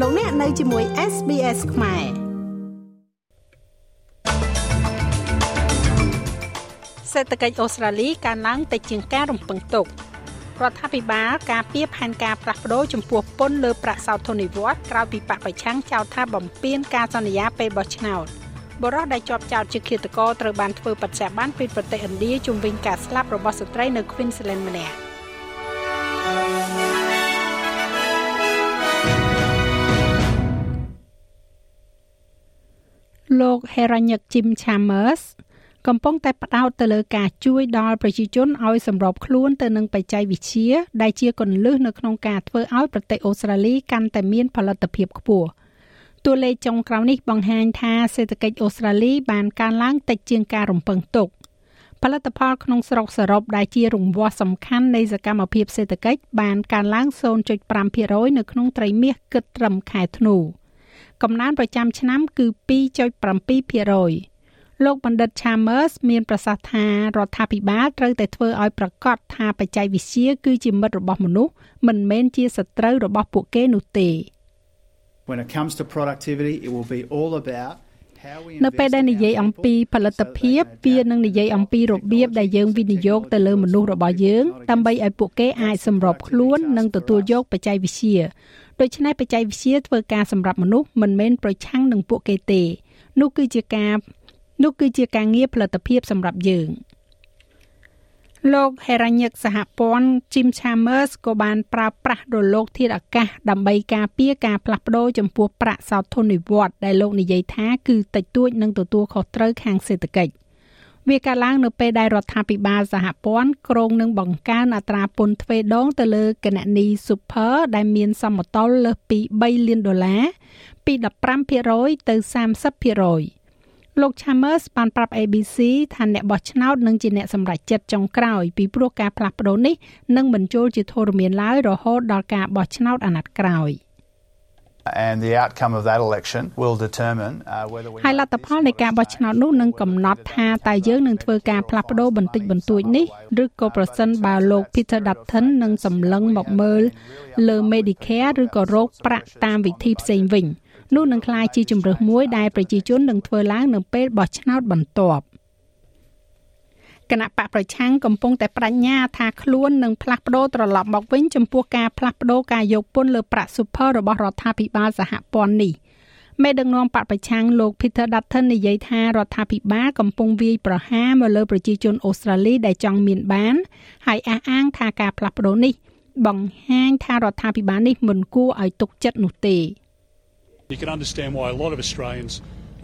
លោកអ្នកនៅជាមួយ SBS ខ្មែរសេដ្ឋកិច្ចអូស្ត្រាលីកើនឡើងតិចជាងការរំពឹងទុករដ្ឋាភិបាលការពៀផែនការផ្លាស់ប្តូរចំពោះពន្ធលើប្រាក់សោធននិវត្តន៍ក្រោយពីបកប្រឆាំងចោទថាបំពានការសន្យាពេលបោះឆ្នោតបរិះដែលជាប់ចោទជាឃាតករត្រូវបានធ្វើបច្ចៈបានពីប្រទេសឥណ្ឌាជំវិញការស្លាប់របស់ស្ត្រីនៅ Queensland ម្នាក់ លោក Heranyck Jim Chambers កំពុងតែផ្ដោតទៅលើការជួយដល់ប្រជាជនឲ្យសម្របខ្លួនទៅនឹងបច្ចេកវិទ្យាដែលជាគន្លឹះនៅក្នុងការធ្វើឲ្យប្រទេសអូស្ត្រាលីកាន់តែមានផលិតភាពខ្ពស់តួលេខចុងក្រោយនេះបង្ហាញថាសេដ្ឋកិច្ចអូស្ត្រាលីបានកើនឡើងតិចជាងការរំពឹងទុកផលិតផលក្នុងស្រុកសរុបដែលជារង្វាស់សំខាន់នៃសកម្មភាពសេដ្ឋកិច្ចបានកើនឡើង0.5%នៅក្នុងត្រីមាសគិតត្រឹមខែធ្នូ កំណើនប្រចាំឆ្នាំគឺ2.7%លោកបណ្ឌិត Chambers មានប្រសាសន៍ថារដ្ឋាភិបាលត្រូវតែធ្វើឲ្យប្រកាសថាបច្ចេកវិទ្យាគឺជាមិត្តរបស់មនុស្សមិនមែនជាសត្រូវរបស់ពួកគេនោះទេ When it comes to productivity it will be all about នៅពេលដែលនិយាយអំពីផលិតភាពវានឹងនិយាយអំពីរបៀបដែលយើងវិនិយោគទៅលើមនុស្សរបស់យើងដើម្បីឲ្យពួកគេអាចសម្របខ្លួននិងទទួលយកបច្ចេកវិទ្យា ដូច្នេះបច្ចេកវិទ្យាធ្វើការសម្រាប់មនុស្សមិនមែនប្រឆាំងនឹងពួកគេទេ នោះគឺជាការនោះគឺជាការងារផលិតភាពសម្រាប់យើងលោក Heranyck សហព័ន្ធ Jim Chambers ក៏បានប្រើប្រាស់រលកធាតុអាកាសដើម្បីការពារការផ្លាស់ប្ដូរចំពោះប្រាក់សោធននិវត្តន៍ដែលលោកនិយាយថាគឺតិចតួចនឹងទទួលខុសត្រូវខាងសេដ្ឋកិច្ច វាកើតឡើងនៅពេលដែលរដ្ឋាភិបាលសហព័ន្ធគ្រោងនឹងបង្កើនអត្រាពន្ធទ្វេដងទៅលើគណនី Super ដែលមានសមតុល្យលើសពី3លានដុល្លារពី15%ទៅ30%លោក Chambers បានប្រាប់ ABC ថាអ្នកបោះឆ្នោតនឹងជាអ្នកសម្រេចចិត្តចុងក្រោយពីព្រោះការផ្លាស់ប្ដូរនេះនឹងបញ្ចូលជាធរមានឡើយរហូតដល់ការបោះឆ្នោតអាណត្តិក្រោយ ហើយលទ្ធផលនៃការបោះឆ្នោតនោះនឹងកំណត់ថាតើយើងនឹងធ្វើការផ្លាស់ប្ដូរបន្តិចបន្តួចនេះឬក៏ប្រសិនបើលោក Peter Dutton នឹងសម្លឹងមកមើលលើ Medicare ឬក៏រោគប្រាក់តាមវិធីផ្សេងវិញ។នោះនឹងក្លាយជាជំរើសមួយដែលប្រជាជននឹងធ្វើឡើងនៅពេលបោះឆ្នោតបន្ទាប់ គណៈបកប្រឆាំងកំពុងតែបដិញ្ញាថាខ្លួននឹងផ្លាស់ប្ដូរត្រឡប់មកវិញចំពោះការផ្លាស់ប្ដូរការយកពន្ធលើប្រាក់ super របស់រដ្ឋាភិបាលសហព័ន្ធនេះមេដឹកនាំបកប្រឆាំងលោក Peter Dutton និយាយថារដ្ឋាភិបាលកំពុងវាយប្រហារមកលើប្រជាជនអូស្ត្រាលីដែលចង់មានបាន ហើយអះអាងថាការផ្លាស់ប្ដូរនេះ បង្ហាញថារដ្ឋាភិបាលនេះមិនគួរឲ្យទុកចិត្តនោះទេ។ You can understand why a lot of Australians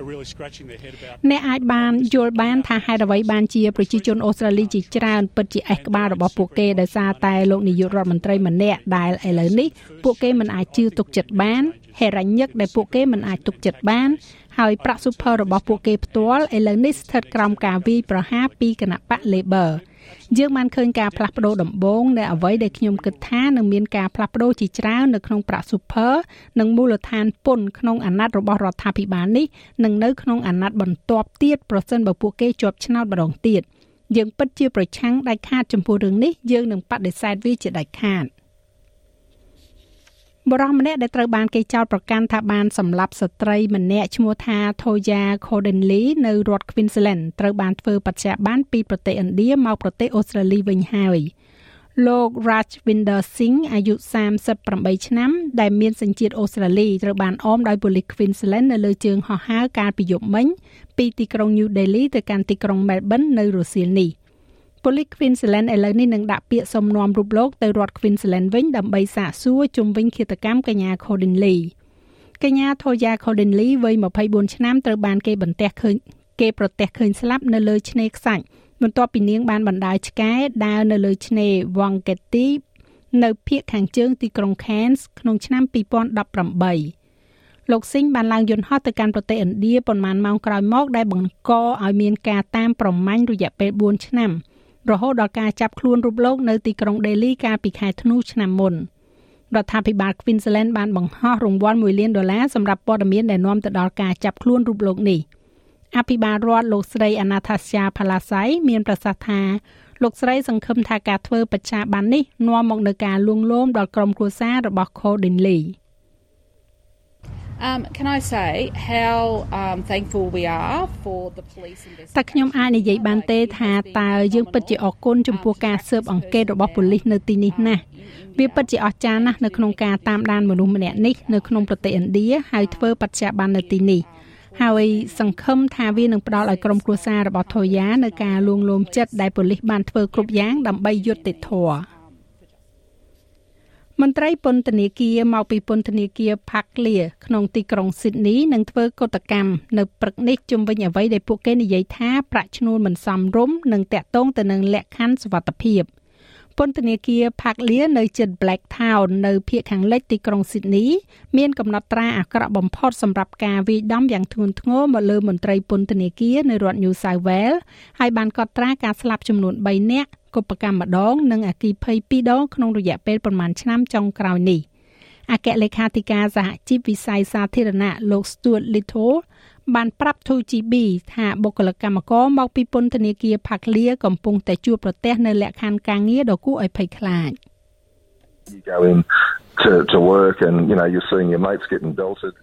are really scratching their head about អ្នកអាចបានយល់បានថាហេតុអ្វីបានជាប្រជាជនអូស្ត្រាលីជាច្រើនពិតជាអេះក្បាលរបស់ពួកគេដោយសារតែលោកនាយករដ្ឋមន្ត្រីម្នាក់ដែលឥឡូវនេះពួកគេមិនអាចជឿទុកចិត្តបានហេរ៉ាញឹកដែលពួកគេមិនអាចទុកចិត្តបានហើយប្រាក់ super របស់ពួកគេផ្ទាល់ឥឡូវនេះស្ថិតក្រោមការវាយប្រហារពីគណៈបក Labor យើងបានឃើញការផ្លាស់ប្ដូរដំបូងនៃអ្វីដែលខ្ញុំគិតថានឹងមានការផ្លាស់ប្ដូរជាច្រើននៅក្នុងប្រាក់ super និងមូលដ្ឋានពន្ធក្នុងអាណត្តិរបស់រដ្ឋាភិបាលនេះនឹងនៅក្នុងអាណត្តិបន្ទាប់ទៀតប្រសិនបើពួកគេជាប់ឆ្នោតម្ដងទៀតយើងពិតជាប្រឆាំងដាច់ខាតចំពោះរឿងនេះយើងនឹងបដិសេធវាជាដាច់ខាត។ បរិសម្នាក់ដែលត្រូវបានគេចោទប្រកាន់ថាបានសម្លាប់ស្ត្រីម្នាក់ឈ្មោះថា Thoya Codenly នៅរដ្ឋ Queensland ត្រូវបានធ្វើបច្ចៈបានពីប្រទេសឥណ្ឌាមកប្រទេសអូស្ត្រាលីវិញហើយលោក Rajvinder Singh អាយុ38ឆ្នាំដែលមានសញ្ជាតិអូស្ត្រាលីត្រូវបានអមដោយប៉ូលីស Queensland នៅលើជើងហោះហើរកាលពីយប់មិញពីទីក្រុង New Delhi ទៅកាន់ទីក្រុង Melbourne នៅរសៀលនេះ ប៉ូលីស Queensland ឥឡូវនេះនឹងដាក់ពាក្យសុំនាំរូបលោកទៅរដ្ឋ Queensland វិញដើម្បីសាកសួរជុំវិញឃាតកម្មកញ្ញា Codinley កញ្ញា Thoya Codinley វ័យ24ឆ្នាំត្រូវបានគេបន្ទះឃើញគេប្រទះឃើញស្លាប់នៅលើឆ្នេរខ្សាច់បន្ទាប់ពីនាងបានបណ្ដាលឆ្កែដើរនៅលើឆ្នេរ Wangketi នៅភូមិខាងជើងទីក្រុង Cairns ក្នុងឆ្នាំ2018លោកស៊ីងបានឡើងយន្តហោះទៅកាន់ប្រទេសឥណ្ឌាប៉ុន្មានម៉ោងក្រោយមកដែលបង្កឲ្យមានការតាមប្រម៉ាញ់រយៈពេល4ឆ្នាំ។ រហូតដល់ការចាប់ខ្លួនរូបលោកនៅទីក្រុងដេលីកាលពីខែធ្នូឆ្នាំមុនរដ្ឋាភិបាល Queensland បានបង្ហោះរង្វាន់1លានដុល្លារសម្រាប់ព័ត៌មានដែលនាំទៅដល់ការចាប់ខ្លួនរូបលោកនេះអភិបាលរដ្ឋលោកស្រី Anastasia Palasai មានប្រសាសន៍ថាលោកស្រីសង្ឃឹមថាការធ្វើបច្ចាប័ននេះនាំមកនូវការលួងលោមដល់ក្រុមគ្រួសាររបស់ Codinley Um, can I say how um, thankful we are for the police តែខ្ញុំអាចនិយាយបានទេថាតើយើងពិតជាអរគុណចំពោះការស៊ើបអង្កេតរបស់ប៉ូលីសនៅទីនេះណាស់វាពិតជាអស្ចារ្យណាស់នៅក្នុងការតាមដានមនុស្សម្នាក់នេះនៅក្នុងប្រទេសឥណ្ឌាហើយធ្វើបច្ចុប្បន្ននៅទីនេះហើយសង្ឃឹមថាវានឹងផ្ដល់ឲ្យក្រុមគ្រួសាររបស់ថូយ៉ានៅការលួងលោមចិត្តដែលប៉ូលីសបានធ្វើគ្រប់យ៉ាងដើម្បីយុត្តិធម៌ មន្ត្រីពន្ធនាគារមកពីពន្ធនាគារផាក់លាក្នុងទីក្រុងស៊ីដនីនឹងធ្វើកតកម្មនៅព្រឹកនេះជំវិញអ្វីដែលពួកគេនិយាយថាប្រាក់ឈ្នួលមិនសមរម្យនិងតាក់ទងទៅនឹងលក្ខខណ្ឌសុវត្ថិភាព។ពន្ធនាគារផាក់លានៅជិត Black Town នៅភូមិខាងលិចទីក្រុង Sydney មានកំណត់ត្រាអាក្រក់បំផុតសម្រាប់ការវាយដំយ៉ាងធ្ងន់ធ្ងរមកលើមន្ត្រីពន្ធនាគារនៅរដ្ឋ New South Wales ហើយបានកត់ត្រាការស្លាប់ចំនួន3នាក់ កុបកម្មម្ដង និងអគិភ័យ2ដងក្នុងរយៈពេលប្រមាណឆ្នាំចុងក្រោយនេះអគ្គលេខាធិការសហជីពវិស័យសាធារណៈលោក Stuart Little បានប្រាប់ 2GB ថាបុគ្គលិកកម្មករមកពីពន្ធនាគារផាក់លាកំពុងតែជួបប្រទះនៅលក្ខខណ្ឌការងារដ៏គួរឲ្យភ័យខ្លាច You go in to to work and you know you're seeing your mates getting belted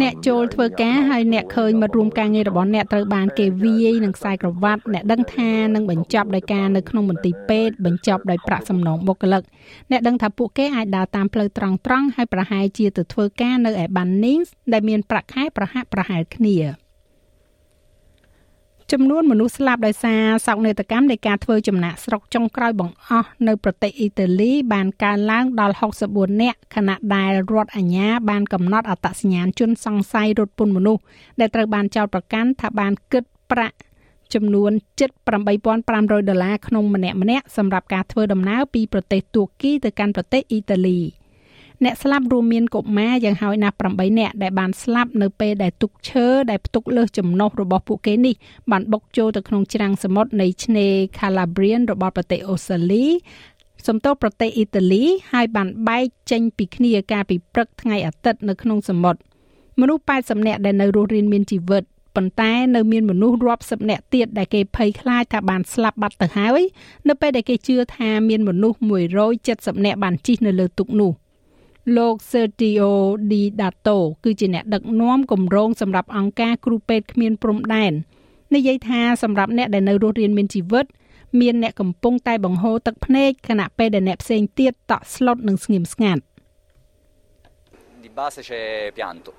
អ្នកចូលធ្វើការហើយអ្នកឃើញមិត្តរួមការងាររបស់អ្នកត្រូវបានគេវាយនឹងខ្សែក្រវ៉ាត់អ្នកដឹងថានឹងបញ្ចប់ដោយការនៅក្នុងមន្ទីរពេទ្យបញ្ចប់ដោយប្រាក់សំណងបុគ្គលិកអ្នកដឹងថាពួកគេអាចដើរតាមផ្លូវត្រង់ត្រង់ហើយប្រហែលជាទៅធ្វើការនៅឯ Bunnings ដែលមានប្រាក់ខែប្រហាក់ប្រហែលគ្នា។ ចំនួនមនុស្សស្លាប់ដោយសារសោកនាដកម្មនៃការធ្វើចំណាក់ស្រុកចុងក្រោយបង្អស់នៅប្រទេសអ៊ីតាលីបានកើនឡើងដល់64នាក់ខណៈដែលរដ្ឋអាជ្ញាបានកំណត់អត្តសញ្ញាណជនសង្ស័យរត់ពន្ធមនុស្សដែលត្រូវបានចោទប្រកាន់ថាបានគិតប្រាក់ចំនួន78500ដុល្លារក្នុងម្នាក់ម្នាក់សម្រាប់ការធ្វើដំណើរពីប្រទេសទួរគីទៅកាន់ប្រទេសអ៊ីតាលី។ អ្នកស្លាប់រួមមានកុមារយ៉ាងហោចណាស់8នាក់ដែលបានស្លាប់នៅពេលដែលទុកឈើដែលផ្ទុកលើសចំណុះរបស់ពួកគេនេះបានបុកចូលទៅក្នុងច្រាំងសមុទ្រនៃឆ្នេរ Calabrian របស់ប្រទេសអូស្ត្រាលីសំទោសប្រទេសអ៊ីតាលីហើយបានបែកចេញពីគ្នាកាលពីព្រឹកថ្ងៃអាទិត្យនៅក្នុងសមុទ្រមនុស្ស80នាក់ដែលនៅរស់រានមានជីវិតប៉ុន្តែនៅមានមនុស្សរាប់សិបនាក់ទៀតដែលគេភ័យខ្លាចថាបានស្លាប់បាត់ទៅហើយ នៅពេលដែលគេជឿថាមានមនុស្ស170នាក់បានជិះនៅលើទូកនោះ។ លោក Sergio Di Dato គឺជាអ្នកដឹកនាំគម្រោងសម្រាប់អង្គការគ្រូពេទ្យគ្មានព្រំដែននិយាយថាសម្រាប់អ្នកដែលនៅរស់រានមានជីវិតមានអ្នកកំពុងតែបង្ហូរទឹកភ្នែកខណៈពេលដែលអ្នកផ្សេងទៀតតក់ស្លុតនិងស្ងៀមស្ងាត់ Di base c'è pianto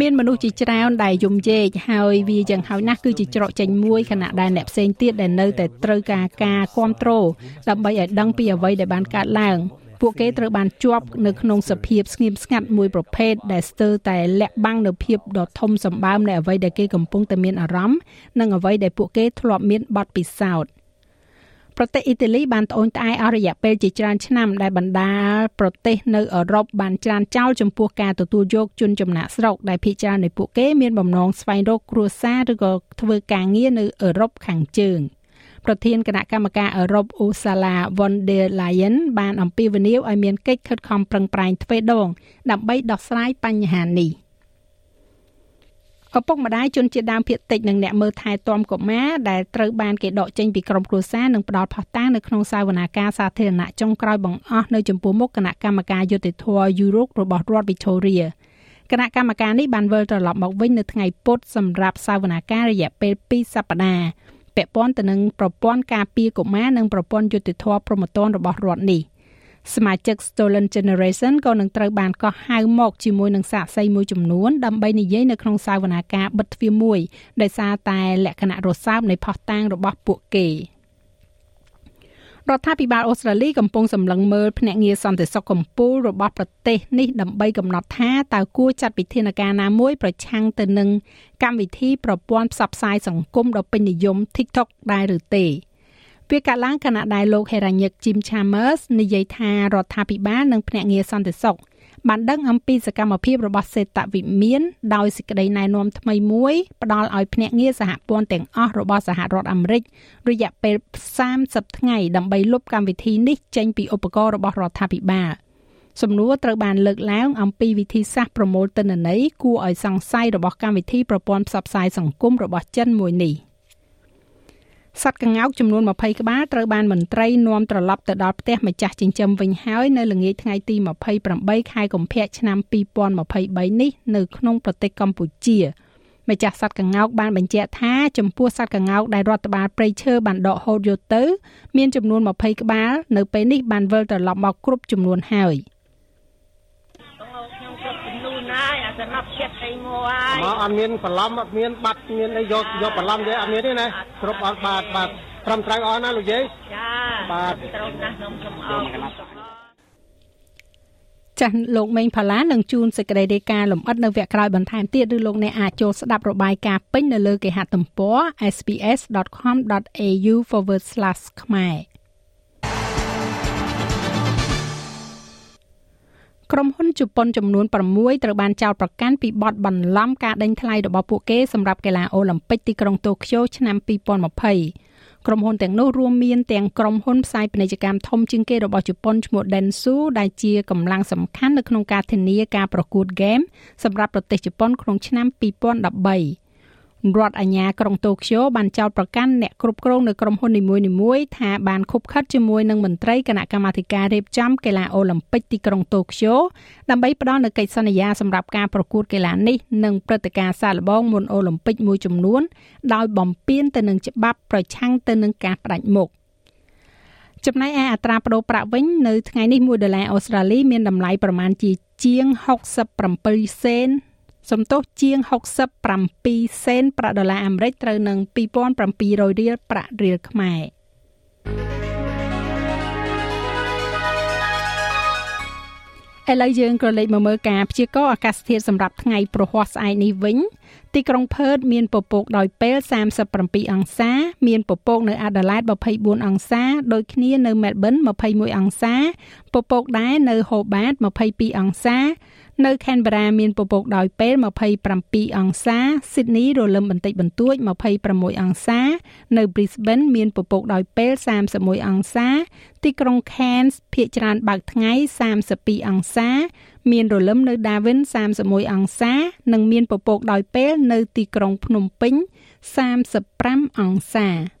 មានមនុស្សជាច្រើនដែលយំយេកហើយវាយ៉ាងហោចណាស់គឺជាច្រកចេញមួយខណៈដែលអ្នកផ្សេងទៀតដែលនៅតែត្រូវការការគ្រប់គ្រងដើម្បីឲ្យដឹងពីអ្វីដែលបានកើតឡើង ពួកគេត្រូវបានជាប់នៅក្នុងសភាពស្ងៀមស្ងាត់មួយប្រភេទដែលស្ទើរតែលាក់បាំងនៅភាពដ៏ធំសម្បើមនៃអ្វីដែលគេកំពុងតែមានអារម្មណ៍និងអ្វីដែលពួកគេធ្លាប់មានបទពិសោធន៍ប្រទេសអ៊ីតាលីបានត្អូញត្អែរអស់រយៈពេលជាច្រើនឆ្នាំដែលបណ្ដាប្រទេសនៅអឺរ៉ុបបានច្រានចោលចំពោះការទទួលយកជនចំណាក់ស្រុកដែលភាគច្រើននៃពួកគេមានបំណងស្វែងរកគ្រួសារឬក៏ធ្វើការងារនៅអឺរ៉ុបខាងជើង។ ប្រធានគណៈកម្មការអឺរ៉ុបអូសាឡា von der Leyen បានអំពាវនាវឲ្យមានកិច្ចខិតខំប្រឹងប្រែងទ្វេដង ដើម្បីដោះស្រាយបញ្ហានេះឪពុកម្ដាយជនជាតិដើមភាគតិចនិងអ្នកមើលថែទាំកុមារដែលត្រូវបានគេដកចេញពីក្រុមគ្រួសារនិងផ្ដល់ផុសតាងនៅក្នុងសាវនាការសាធារណៈចុងក្រោយបង្អស់នៅចំពោះមុខគណៈកម្មការយុតិធធយុរ៉ុបរបស់រដ្ឋ Victoria គណៈកម្មការនេះបានវិលត្រឡប់មកវិញនៅថ្ងៃពុធសម្រាប់សាវនាការរយៈពេល2សប្តាហ៍ ពាក់ព័ន្ធទៅនឹងប្រព័ន្ធការពារកុមារនិងប្រព័ន្ធយុតិធធម៌ព្រហ្មទណ្ឌរបស់រដ្ឋនេះសមាជិក Stolen Generation ក៏នឹងត្រូវបានកោះហៅមកជាមួយនឹងសាកសីមួយចំនួនដើម្បីនិយាយនៅក្នុងសាវនាការបិទទ្វារមួយដោយសារតែលក្ខណៈរសើបនៃផុសតាងរបស់ពួកគេ។ រដ្ឋាភិបាលអូស្ត្រាលីកំពុងសម្លឹងមើលភ្នាក់ងារសន្តិសុខកម្ពុជារបស់ប្រទេសនេះដើម្បីកំណត់ថាតើគួរចាត់វិធានការណាមួយប្រឆាំងទៅនឹងកម្មវិធីប្រព័ន្ធផ្សព្វផ្សាយសង្គមដ៏ពេញនិយម TikTok ដែរឬទេវាកាលឡើងគណៈដែលលោកហេរ៉ាញឹក Jim Chambers និយាយថារដ្ឋាភិបាលនិងភ្នាក់ងារសន្តិសុខ បានដឹងអំពីសកម្មភាពរបស់សេតវិមានដោយសេចក្តីណែនាំថ្មីមួយផ្ដល់ឲ្យភ្នាក់ងារសហព័ន្ធទាំងអស់របស់សហរដ្ឋអាមេរិករយៈពេល30ថ្ងៃដើម្បីលុបកម្មវិធីនេះចេញពីឧបករណ៍របស់រដ្ឋាភិបាលសំណួរត្រូវបានលើកឡើងអំពីវិធីសាស្ត្រប្រមូលទិន្នន័យគួរឲ្យសង្ស័យរបស់កម្មវិធីប្រព័ន្ធផ្សព្វផ្សាយសង្គមរបស់ចិនមួយនេះ។ សត្វក្ងោកចំនួន20ក្បាលត្រូវបានមន្ត្រីនាំត្រឡប់ទៅដល់ផ្ទះម្ចាស់ចិញ្ចឹមវិញហើយនៅល្ងាចថ្ងៃទី28ខែកុម្ភៈឆ្នាំ2023នេះនៅក្នុងប្រទេសកម្ពុជាម្ចាស់សត្វក្ងោកបានបញ្ជាក់ថាចំពោះសត្វក្ងោកដែលរដ្ឋបាលព្រៃឈើបានដកហូតយកទៅ មានចំនួន20ក្បាលនៅពេលនេះបានវិលត្រឡប់មកគ្រប់ចំនួនហើយ។ ហើយអាសនៈចិត្តអីមកហើយមកអត់មានបន្លំអត់មានបាត់មានអីយកយកបន្លំទេអត់មានទេណាគ្រប់អត់បាទបាទត្រឹមត្រូវអស់ណាលោកយាយចាបាទត្រូវណាស់ខ្ញុំខ្ញុំអរចាស់លោកមេងផាឡានឹងជួនសេចក្តីរាយការណ៍លម្អិតនៅវគ្គក្រោយបន្ថែមទៀតឬលោកអ្នកអាចចូលស្ដាប់របាយការណ៍ពេញនៅលើគេហទំព័រ sps.com.au/ ខ្មែរ ក្រុមហ៊ុនជប៉ុនចំនួន6ត្រូវបានចោទប្រកាន់ពីបទបន្លំការដេញថ្លៃរបស់ពួកគេសម្រាប់កីឡាអូឡ িম্প ពិកទីក្រុងតូក្យូឆ្នាំ2020ក្រុមហ៊ុនទាំងនោះរួមមានទាំងក្រុមហ៊ុនផ្សាយពាណិជ្ជកម្មធំជាងគេរបស់ជប៉ុនឈ្មោះ Dentsu ដែលជាកម្លាំងសំខាន់នៅក្នុងការធានាការប្រកួតហ្គេមសម្រាប់ប្រទេសជប៉ុនក្នុងឆ្នាំ2013 រដ្ឋអាជ្ញាក្រុងតូក្យូបានចោទប្រកាន់អ្នកគ្រប់គ្រងនៅក្រុមហ៊ុននីមួយៗថាបានខុបខិតជាមួយនឹងមន្ត្រីគណៈកម្មាធិការរៀបចំកីឡាអូឡ িম্প ពិកទីក្រុងតូក្យូដើម្បីផ្ដល់នូវកិច្ចសន្យាសម្រាប់ការប្រកួតកីឡានេះនិងព្រឹត្តិការណ៍សាកល្បងមុនអូឡ িম্প ពិកមួយចំនួនដោយបំពានទៅនឹងច្បាប់ប្រឆាំងទៅនឹងការផ្ដាច់មុខចំណែកឯអត្រាប្តូរប្រាក់វិញនៅថ្ងៃនេះ1ដុល្លារអូស្ត្រាលីមានតម្លៃប្រមាណជាជាង67សេន សំទោសជាង67សេនប្រាក់ដុល្លារអាមេរិកត្រូវនឹង2700រៀលប្រាក់រៀលខ្មែរឥឡូវយើងក៏លេខមកមើលការព្យាករណ៍អាកាសធាតុសម្រាប់ថ្ងៃប្រហ័សស្អែកនេះវិញទីក្រុងផឺតមានពពកដោយពេល37អង្សា មានពពកនៅអាដាលេដ24អង្សាដូចគ្នានៅមែលប៊ន21អង្សាពពកដែរនៅហូបាត22អង្សា នៅ Canberra មានពពកដោយពេល27អង្សា Sydney រលឹមបន្តិចបន្តួច26អង្សា នៅ Brisbane មានពពកដោយពេល31អង្សា ទីក្រុង Cairns ភាគច្រើនបើកថ្ងៃ32អង្សា មានរលឹមនៅ Darwin 31អង្សា និងមានពពកដោយពេលនៅទីក្រុងភ្នំពេញ35អង្សាច